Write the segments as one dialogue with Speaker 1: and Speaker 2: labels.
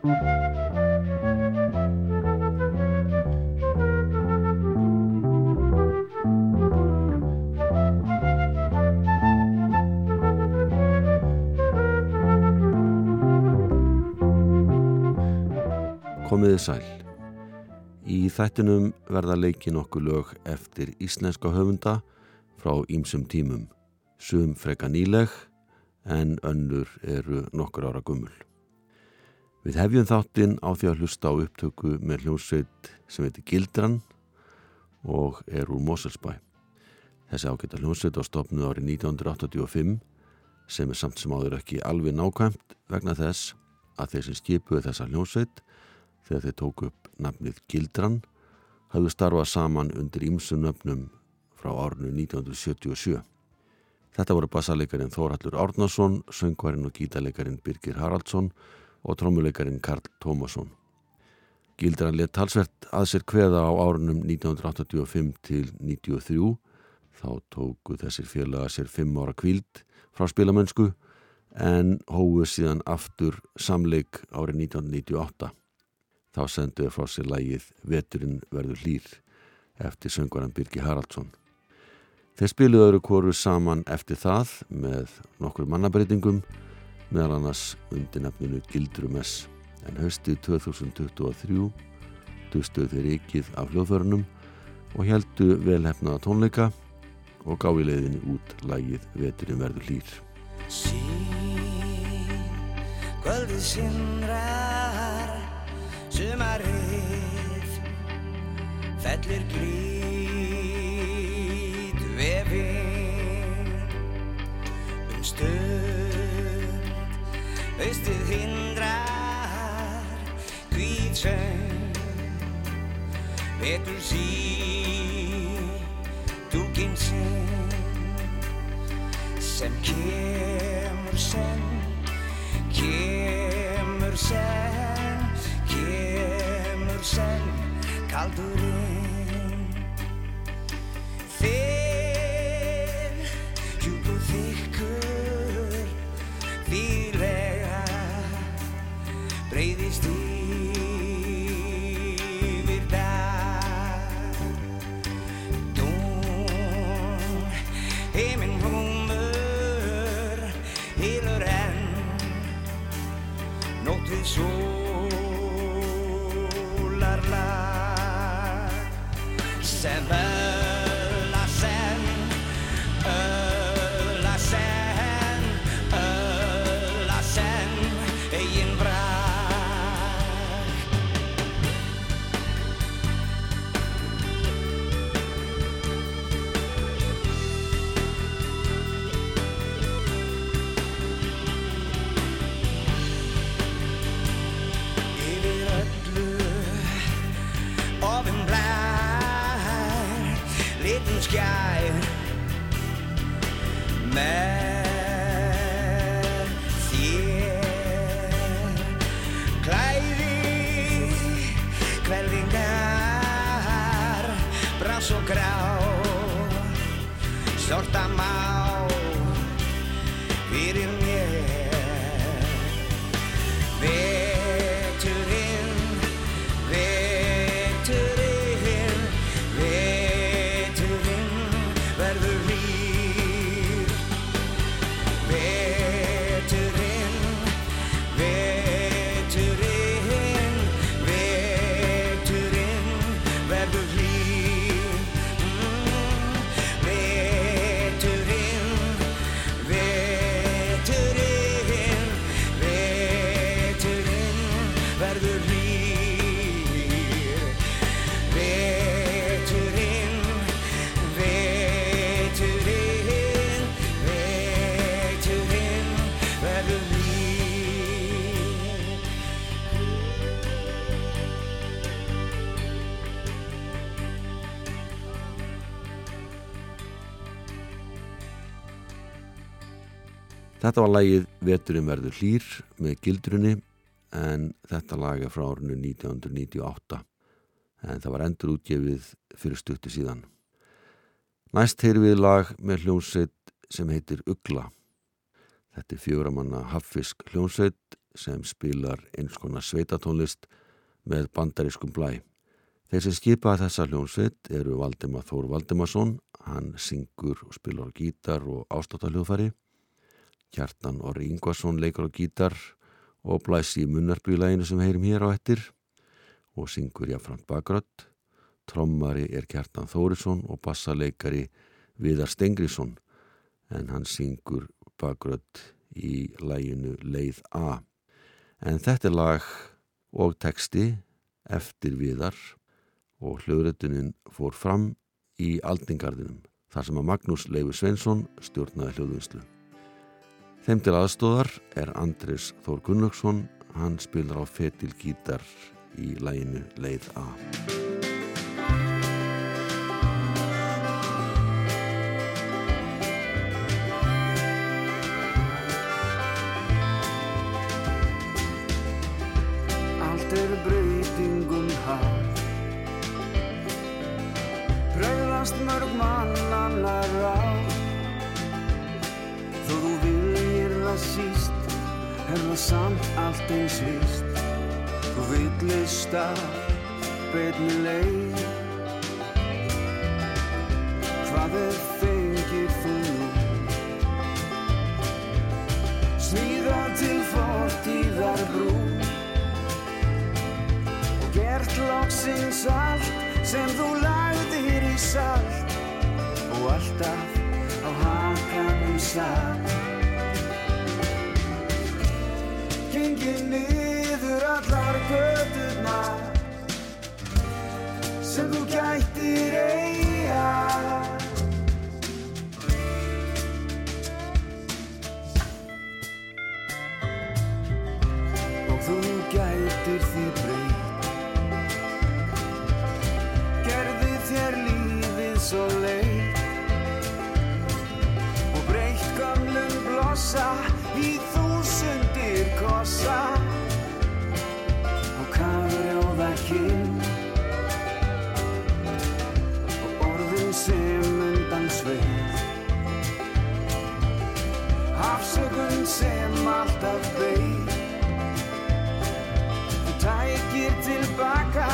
Speaker 1: Komiði sæl. Í þættinum verða leikin okkur lög eftir íslenska höfunda frá ímsum tímum. Sum freka nýleg en önnur eru nokkur ára gummul. Við hefjum þáttinn á því að hlusta á upptöku með hljómsveit sem heitir Gildran og er úr Moselsbæ. Þessi ágæta hljómsveit á stopnu árið 1985 sem er samt sem áður ekki alveg nákvæmt vegna þess að þeir sem skipuði þessa hljómsveit þegar þeir tóku upp nafnið Gildran hafðu starfað saman undir ímsun nöfnum frá árnu 1977. Þetta voru bassalegarin Þórhallur Árnason, söngvarinn og gítalegarin Birgir Haraldsson og trómulegarin Karl Tómasson. Gildran let talsvert að sér kveða á árunum 1985 til 1993. Þá tóku þessir félaga sér fimm ára kvíld frá spilamönsku en hóðu síðan aftur samleik árið 1998. Þá senduði frá sér lægið Veturinn verður hlýr eftir söngvaran Birgir Haraldsson. Þeir spiluðu öðru kóru saman eftir það með nokkur mannabreitingum meðal annars undir nefninu Gildrum S en höstið 2023 dustuðu þeir ekkið af hljóðförunum og heldu velhefnaða tónleika og gá í leiðinni út lægið Veturinn verður hlýr.
Speaker 2: Sín, kvöldið sindrar, sumarið, fellir glýr vefin Haustið hindrar hvítsöng Vetur sí dúkinn sinn sem kemur senn kemur senn kemur senn kaldurinn
Speaker 1: Þetta var lagið Veturinn verður hlýr með gildrunni en þetta lag er frá árinu 1998 en það var endur útgefið fyrir stuttu síðan. Næst heyri við lag með hljómsveit sem heitir Ugla. Þetta er fjóramanna haffisk hljómsveit sem spilar eins konar sveitatónlist með bandarískum blæ. Þeir sem skipa þessa hljónsveit eru Valdemar Þór Valdemarsson, hann syngur og spilar gítar og ástáttahljóðfari. Kjartan Orri Ingvarsson leikar á gítar og blæsi í munnarbyglæginu sem heyrim hér á ettir og syngur jáfnframt bakrött. Trommari er Kjartan Þórisson og bassaleikari Viðar Stengriðsson en hann syngur bakrött í læginu Leið A. En þetta er lag og teksti eftir Viðar og hljóðrötunin fór fram í Aldingarðinum þar sem að Magnús Leifur Svensson stjórnaði hljóðvinslu. Þeim til aðstóðar er Andris Þór Gunnlaugsson, hann spilar á fetil gítar í læginu Leið A.
Speaker 3: Mörg mannanna ráð. Þó þú viljir það síst Er það samt allt eins vist Þú villist að beinni leið. Hvað er fengir þú? Smíða til fortíðar brú. Og gert loksins allt sem þú lagðir í salt. Og alltaf á hakanum satt Gengið niður allar gödurnar sem þú gættir eiga Afsökun sem alltaf beig Þú tækir tilbaka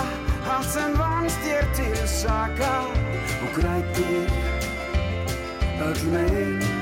Speaker 3: allt sem vannst þér til saka og grætir öll megin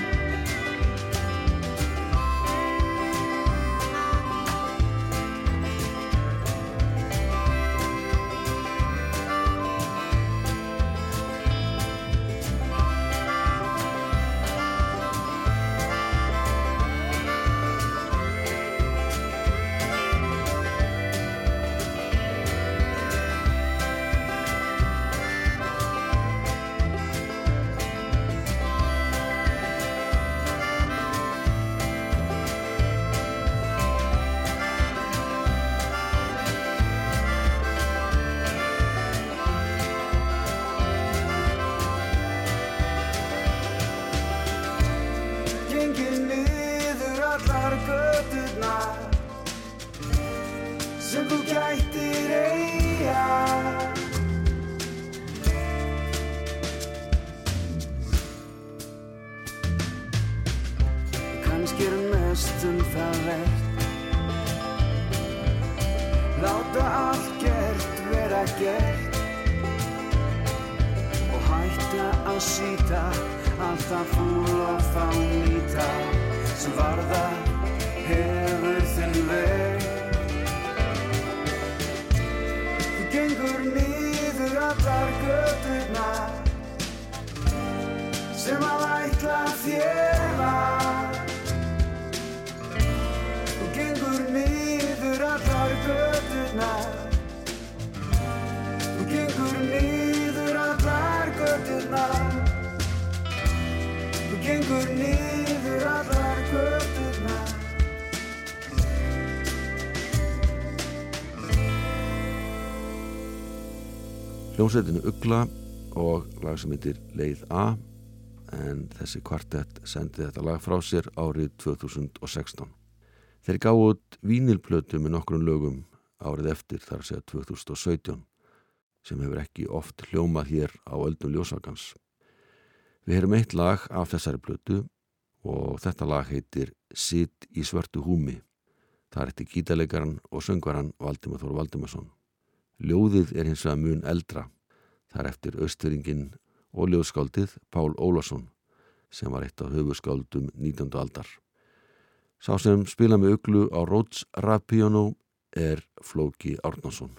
Speaker 3: fúl og þá nýta sem varða hefur þinn veg. Þú gengur niður allar gödurnar sem að ætla þér var Þú gengur niður allar gödurnar Þú gengur niður allar gödurnar Þú gengur niður allar gödurnar
Speaker 1: Hljómsveitinu Ugla og lag sem heitir Leið A en þessi kvartett sendi þetta lag frá sér árið 2016. Þeir gáðu út vínilplötu með nokkrum lögum árið eftir þar að segja 2017 sem hefur ekki oft hljómað hér á öldum ljósakans. Við heyrum eitt lag af þessari plötu og þetta lag heitir Sitt í svörtu húmi.
Speaker 3: Það er eftir gítalegaran og söngvaran Valdimar Þór Valdimarsson. Ljóðið er hins vegar mun eldra. Það er eftir östuringin og ljóðskáldið Pál Ólason sem var eitt af höfuskáldum 19. aldar. Sá sem spila með uglu á Rhodes Rapiano er Flóki Árnason.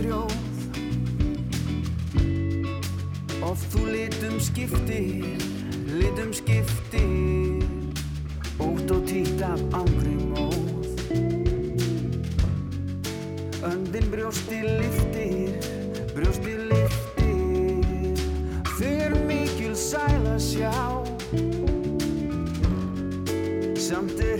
Speaker 3: drjóð Of þú litum skiptir, litum skiptir Ótt og týtt af ángri móð. Öndin brjósti liftir, brjósti liftir Þeir mikil sæla sjá. Samt er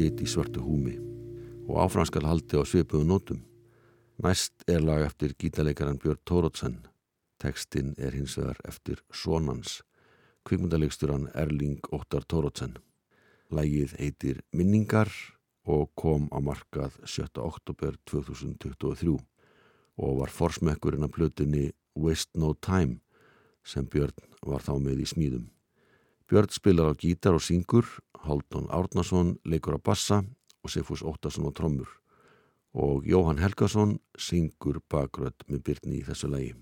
Speaker 3: Sitt í svartu húmi og áfranskal haldi á svipuðu nótum. Næst er lag eftir gítaleikaran Björn Tórótsen. Tekstinn er hins vegar eftir Sónans, kvikmyndalegsturan Erling Óttar Tórótsen. Lægið heitir Minningar og kom á markað 7. oktober 2023 og var forsmekkurinn af plötinni Waste No Time sem Björn var þá með í smíðum. Björn spilar á gítar og syngur, Haldun Árnason leikur á bassa og Sifus Óttarsson á trommur og Jóhann Helgason syngur bakrödd með byrni í þessu lægi.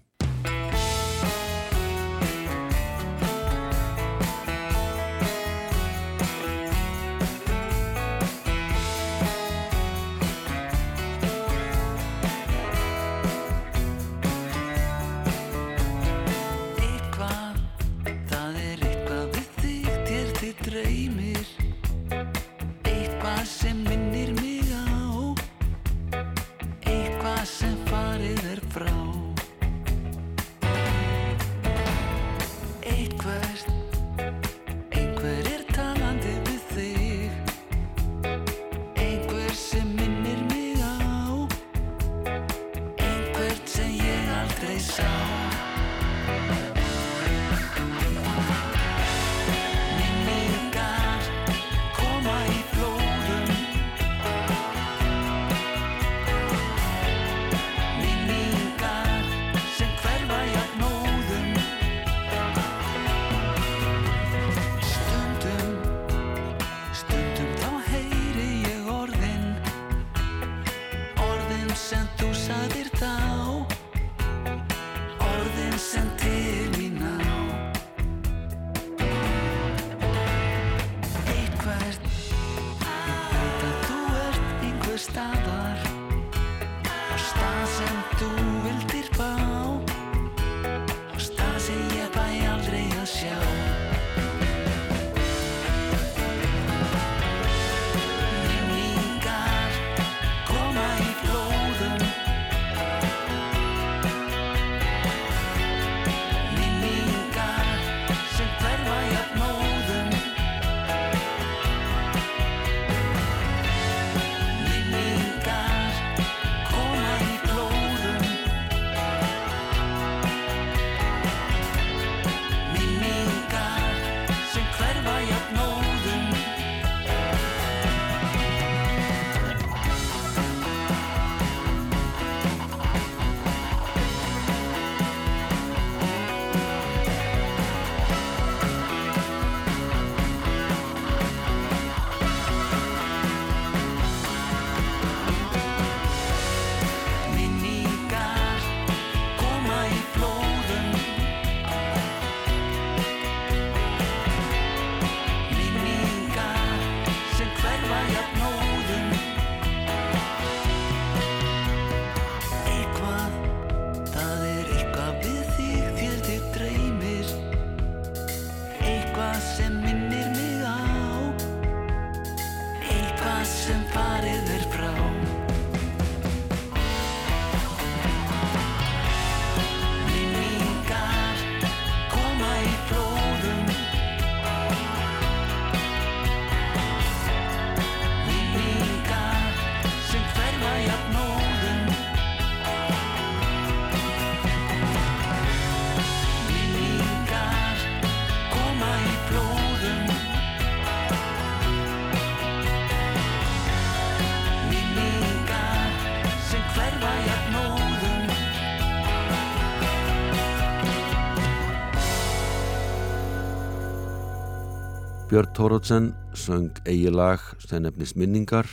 Speaker 1: Björn Tórótsen söng eigi lag sem nefnist minningar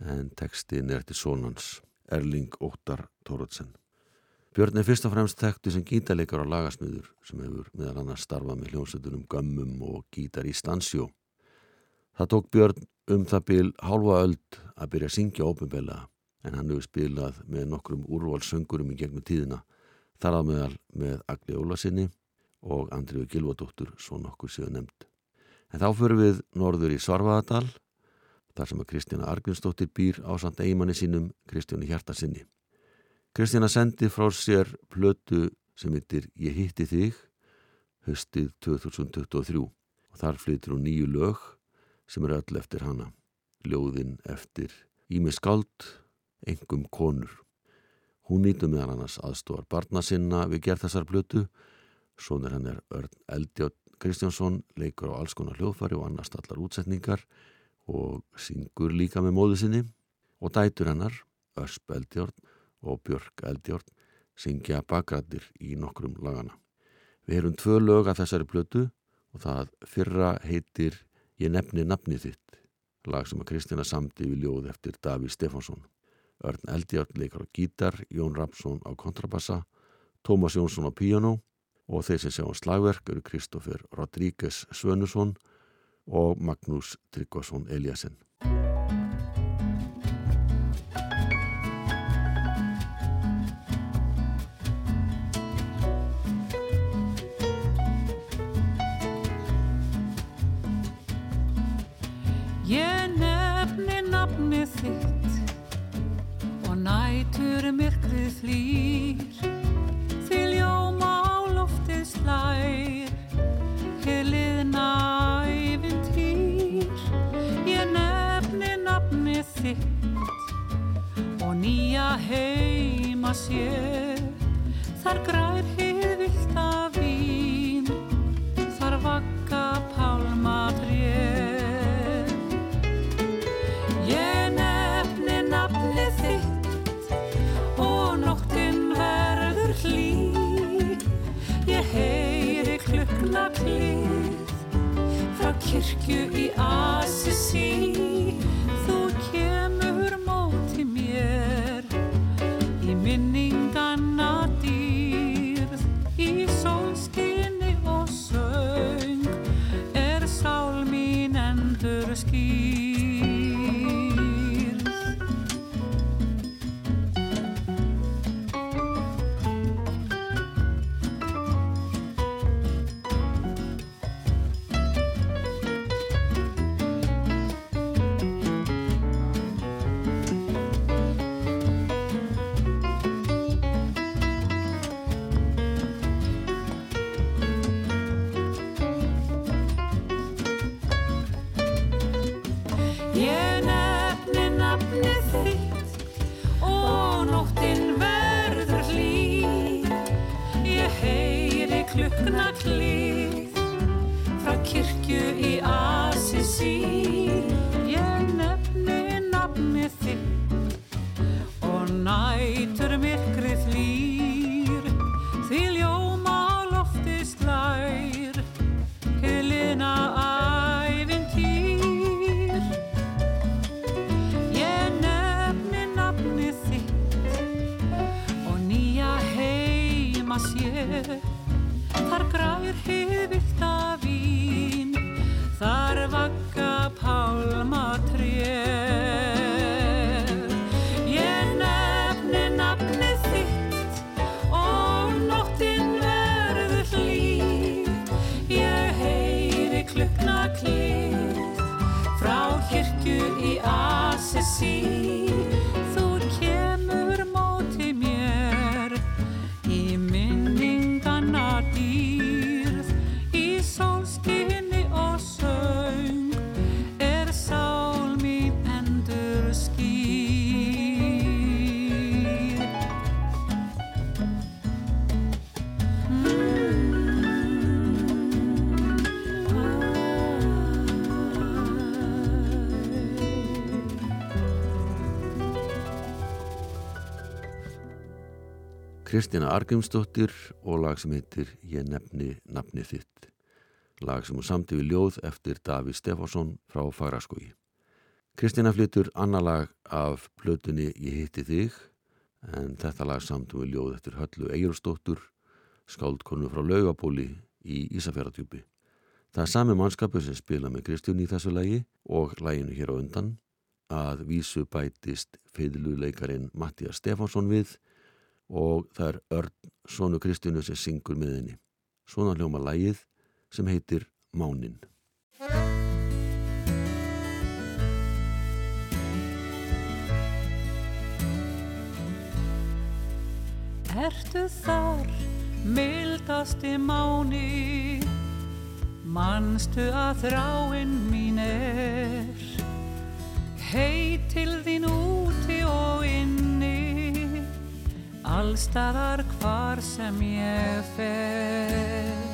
Speaker 1: en tekstin er til sonans Erling Óttar Tórótsen. Björn er fyrst og fremst tektu sem gítarleikar á lagasmiður sem hefur meðal annars starfað með hljómsveitunum Gömmum og Gítar í Stansjó. Það tók Björn um það byl hálfa öld að byrja að syngja ópenbela en hann hefur spilað með nokkrum úrvalsöngurum í gegnum tíðina þar að meðal með Agli Ólasinni og Andriðu Gilvadóttur svo nokkur séu nefnd. En þá fyrir við norður í Svarfaðadal, þar sem að Kristjana Argvinsdóttir býr á samt eigimanni sínum Kristjáni Hjartarsinni. Kristjana sendi frá sér plötu sem heitir Ég hitti þig, höstið 2023 og þar flytur hún nýju lög sem eru öll eftir hana. Ljóðinn eftir Ími Skald, engum konur. Hún nýtum meðan annars aðstofar barna sinna við gerð þessar plötu, svonir hann er Örn Eldjátt Kristjánsson leikur á alls konar hljóðfari og annars allar útsetningar og syngur líka með móðu sinni og dætur hennar, Örsp Eldjórn og Björk Eldjórn syngja bakgrættir í nokkrum lagana. Við erum tvö lög að þessari blötu og það fyrra heitir Ég nefni nafni þitt, lag sem að Kristina samti við ljóð eftir Daví Stefánsson. Örn Eldjórn leikar á gítar, Jón Rapsson á kontrabassa, Tómas Jónsson á píjánó og þeir sem sjá á slagverk eru Kristófer Rodríguez Svönusson og Magnús Tryggvason Eliasson.
Speaker 4: Ég nefni nafni þitt og nætur myrkrið flýr Ég Þar grær hið vilda vín Þar vakka
Speaker 1: Kristina Argrimsdóttir og lag sem heitir Ég nefni nafni þitt. Lag sem hún samti við ljóð eftir Daví Stefánsson frá Fagraskói. Kristina flyttur annar lag af plötunni Ég hitti þig en þetta lag samti við ljóð eftir Höllu Egilsdóttur, skáldkonu frá Laugabóli í Ísafjörðatjúpi. Það er sami mannskapur sem spila með Kristjún í þessu lagi og laginu hér á undan að vísu bætist feidluleikarin Mattias Stefánsson við og það er Örn, sonu Kristjánu sem syngur með henni. Svona hljóma lægið sem heitir Mánin.
Speaker 4: Ertu þar, mildasti máni, manstu að þráinn mín er, heit til þín úti og inni, allstaðar hvar sem ég fer.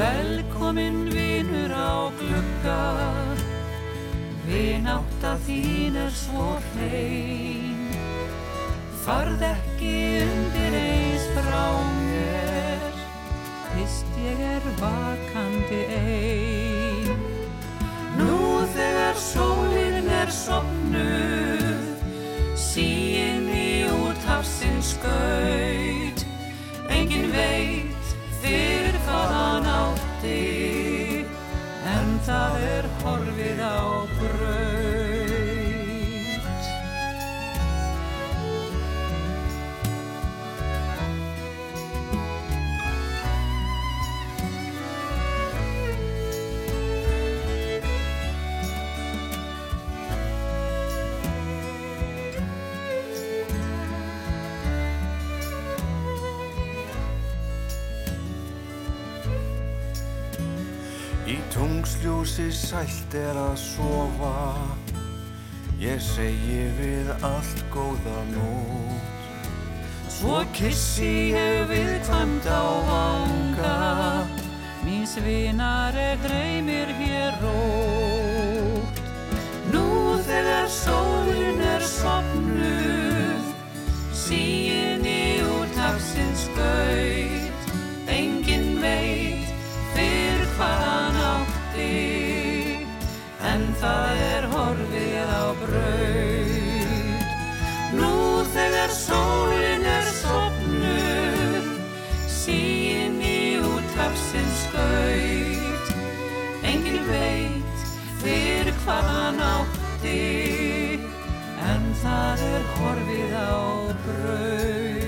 Speaker 4: Velkomin vinur á glugga, vinátta þín er svo hrein. Farð ekki undir eins frá mér, fyrst ég er vakandi ein. Nú þegar sólinn er sopnuð, síinn í úthafsins skaut, engin veit fyrir hvað hann átti, en það er horfið á braut.
Speaker 2: Tungsljósi sælt er að sofa. Ég segi við allt góða nót
Speaker 4: Svo kissi ég við kvamt á vanga. Mín svinar er dreymir hér rót Nú þegar sólinn er sopnuð Síin í út hafsins skaut Engin veit fyrir hvað átti En það er horfið á braut. Nú þegar sólinn er sopnuð Síin í út hafsins skaut. Engin veit fyrir hvað hann átti En það er horfið á braut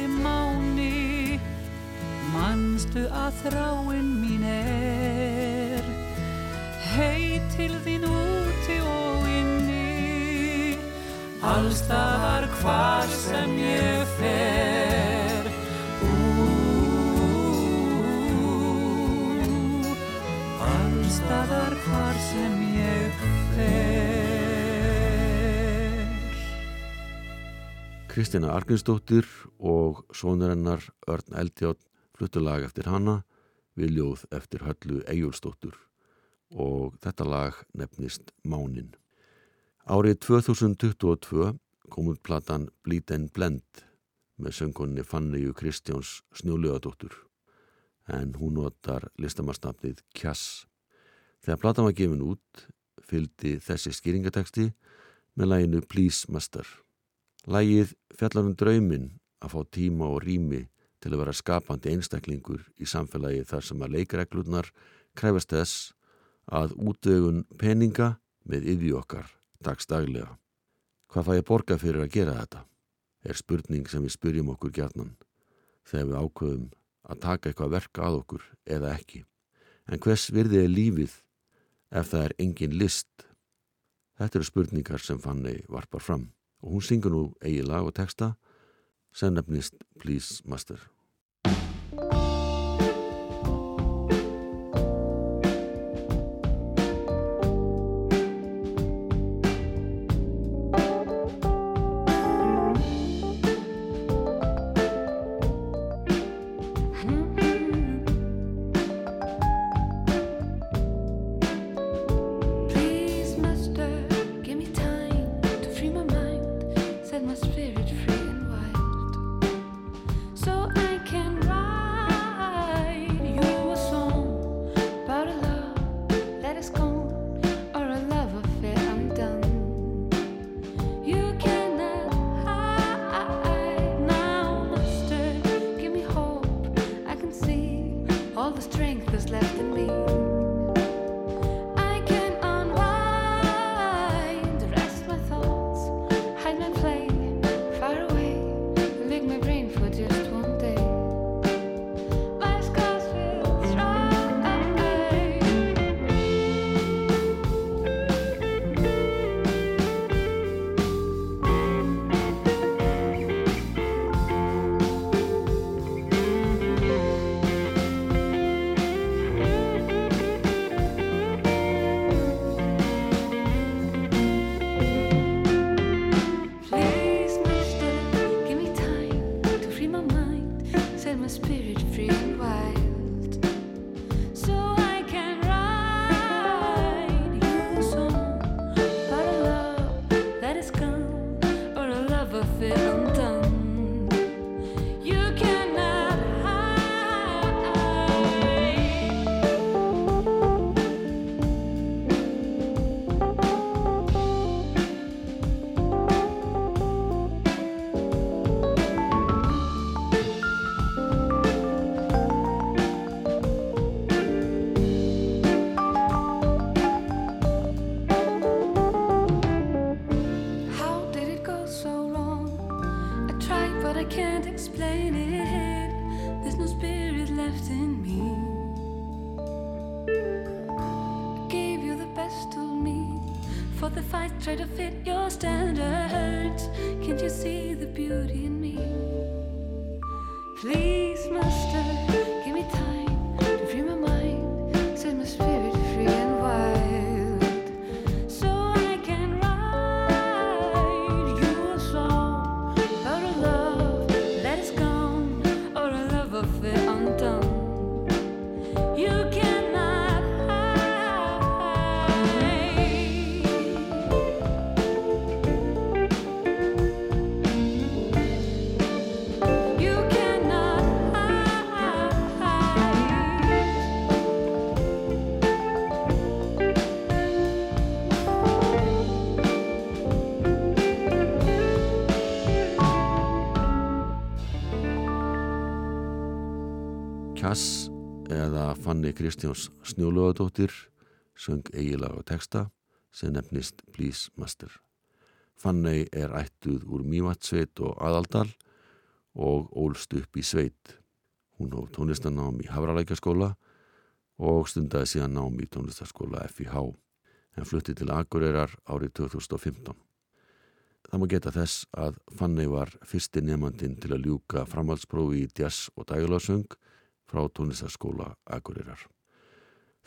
Speaker 4: mildasti máni, manstu að þráinn mín er, heit til þín úti og inni, allstaðar hvar sem ég fer. Ú, allstaðar hvar sem ég fer.
Speaker 1: Kristina Argrinsdóttir og sonur hennar Örn Eldjátt fluttu lag eftir hana við ljóð eftir höllu Eyjólfsdóttur og þetta lag nefnist Mánin. Árið 2022 kom út platan Bleed and Blend með söngkonni Fanniu Kristjáns Snjóluðadóttur en hún notar listamannsnafnið Kjass. Þegar platan var gefin út fylgdi þessi skýringateksti með læginu Please Master. Lægið fjallar um drauminn að fá tíma og rými til að vera skapandi einstaklingur í samfélagi þar sem að leikreglurnar kræfast þess að útögun peninga með okkar dagstaglega. Hvað fæ ég borga fyrir að gera þetta? Er spurning sem við spyrjum okkur gjarnan þegar við ákveðum að taka eitthvað verka að okkur eða ekki. En hvers virði er lífið ef það er engin list? Þetta eru spurningar sem Fanny varpar fram og hún syngur nú eigi lag og texta sem nefnist Please Master. Fanny Kristjáns Snjóluðadóttir söng eigilag og texta sem nefnist Please Master. Fanny er ættuð úr Mývatsveit og Aðaldal og ólst upp í sveit. Hún hóf tónlistanám í Havralækjaskóla og stundaði síðan nám í tónlistaskóla FIH en flutti til Akureyrar árið 2015. Það má geta þess að Fanny var fyrsti nefnandinn til að ljúka framhaldsprófi í jazz og dægularsöng frá tónlistaskóla Akureyrar.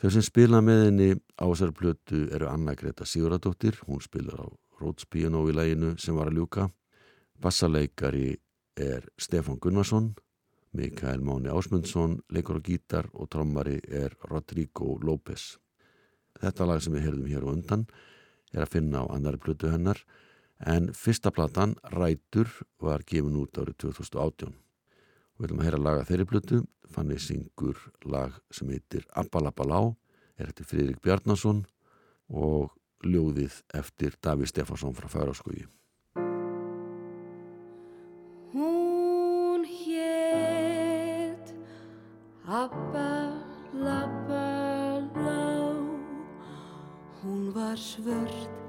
Speaker 1: Þau sem spila með henni á þessar plötu eru Anna Greta Siguradóttir, hún spilar á Piano í læginu sem var að ljúka. Bassaleikari er Stefán Gunnarsson, Mikael Máni Ásmundsson, leikur á gítar og trommari er Rodrigo López. Þetta lag sem við heyrðum hér og undan er að finna á annari plötu hennar en fyrsta platan, Rætur, var gefin út árið 2018 og við viljum að heyra laga þeirri plötu. Fanny syngur lag sem heitir Abbalabbalá er eftir Friðrik Bjarnason og ljóðið eftir Daví Stefansson frá Færaskógi
Speaker 5: Hún hét Abba labba lá Hún var svört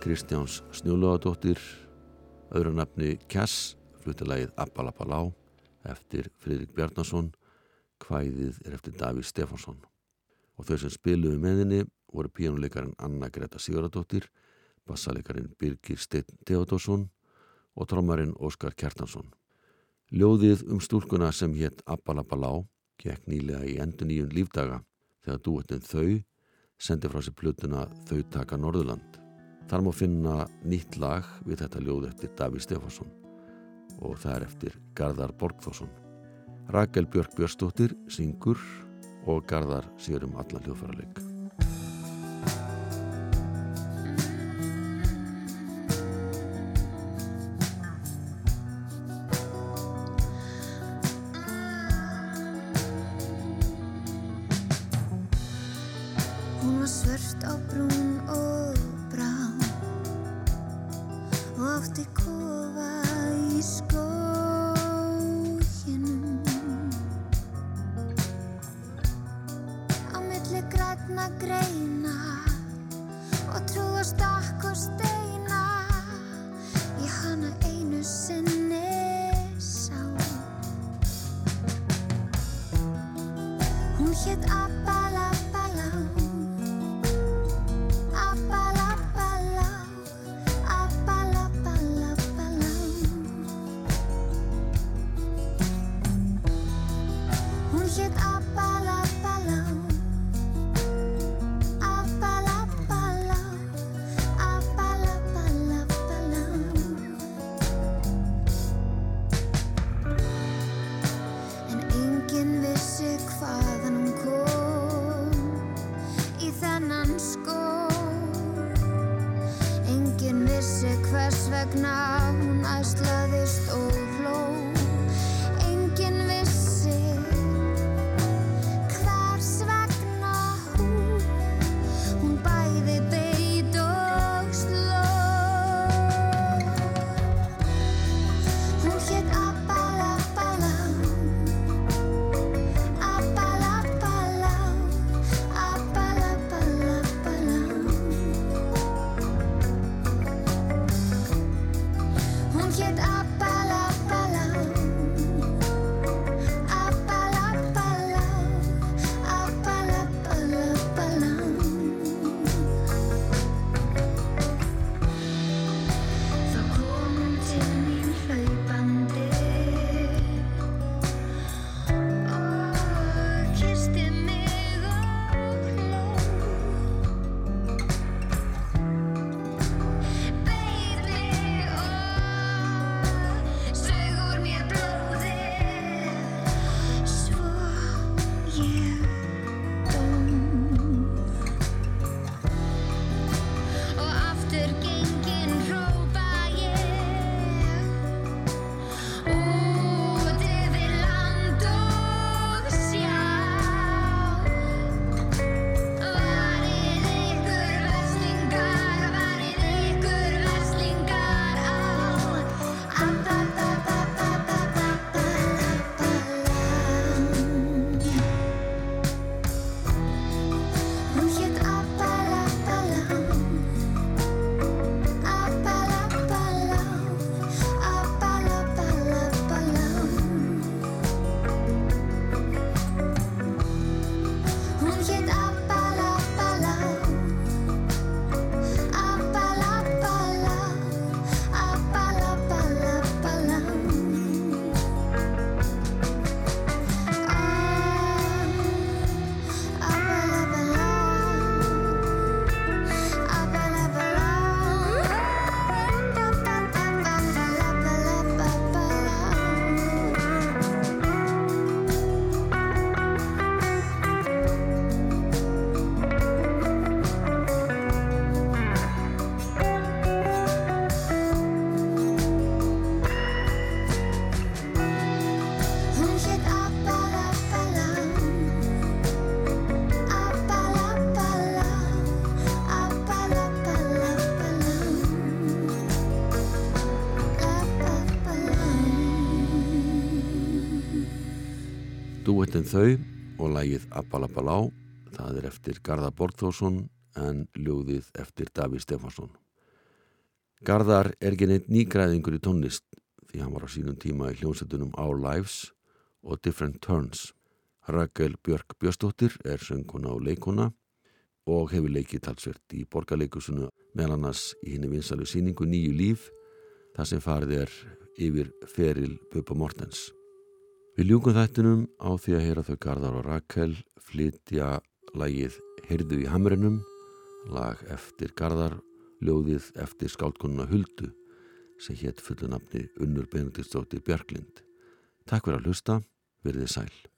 Speaker 6: Kristjáns Snjúluðadóttir, öðru nafni Kjass, fluttilagið Appalapalá eftir Fridrik Bjarnason, hvæðið er eftir Davíð Stefánsson. Og þau sem spiluðu meðinni voru píjónuleikarin Anna Greta Sigurðardóttir, bassaleikarin Birgir Steinn Teodósson og trommarinn Óskar Kjartansson. Ljóðið um stúlkuna sem hétt Appalapalá gekk nýlega í endur nýjun lífdaga þegar dúettinn þau sendi frá sér plötuna Þau taka Norðurland. Þar má finna nýtt lag við þetta ljóð eftir Davíð Stefánsson og það er eftir Garðar Borgþórsson. Rakel Björk Björnstóttir syngur og Garðar sér um allan hljóðfærarleik. Dúettinn þau og lægið Appalapalá, það er eftir Garðar Borgþórsson en ljóðið eftir Davíð Stefánsson. Garðar er neitt nýgræðingur í tónlist því hann var á sínum tíma í hljómsveitunum Our Lives og Different Turns. Rakel Björk Björnsdóttir er sönguna og leikuna og hefur leikið talsvert í borgarleikusunu meðal annars í henni vinsalu síningu Nýju líf þar sem farið er yfir feril Bubba Mortens. Við ljúkum þættinum á því að heyra þau Garðar og Rakel flytja lagið Heyrðu í hamrinum, lag eftir Garðar, ljóðið eftir skáldkonuna Huldu sem hétt fullu nafni Unnur Benediktsdóttir Björklind. Takk fyrir að hlusta, verðið sæl.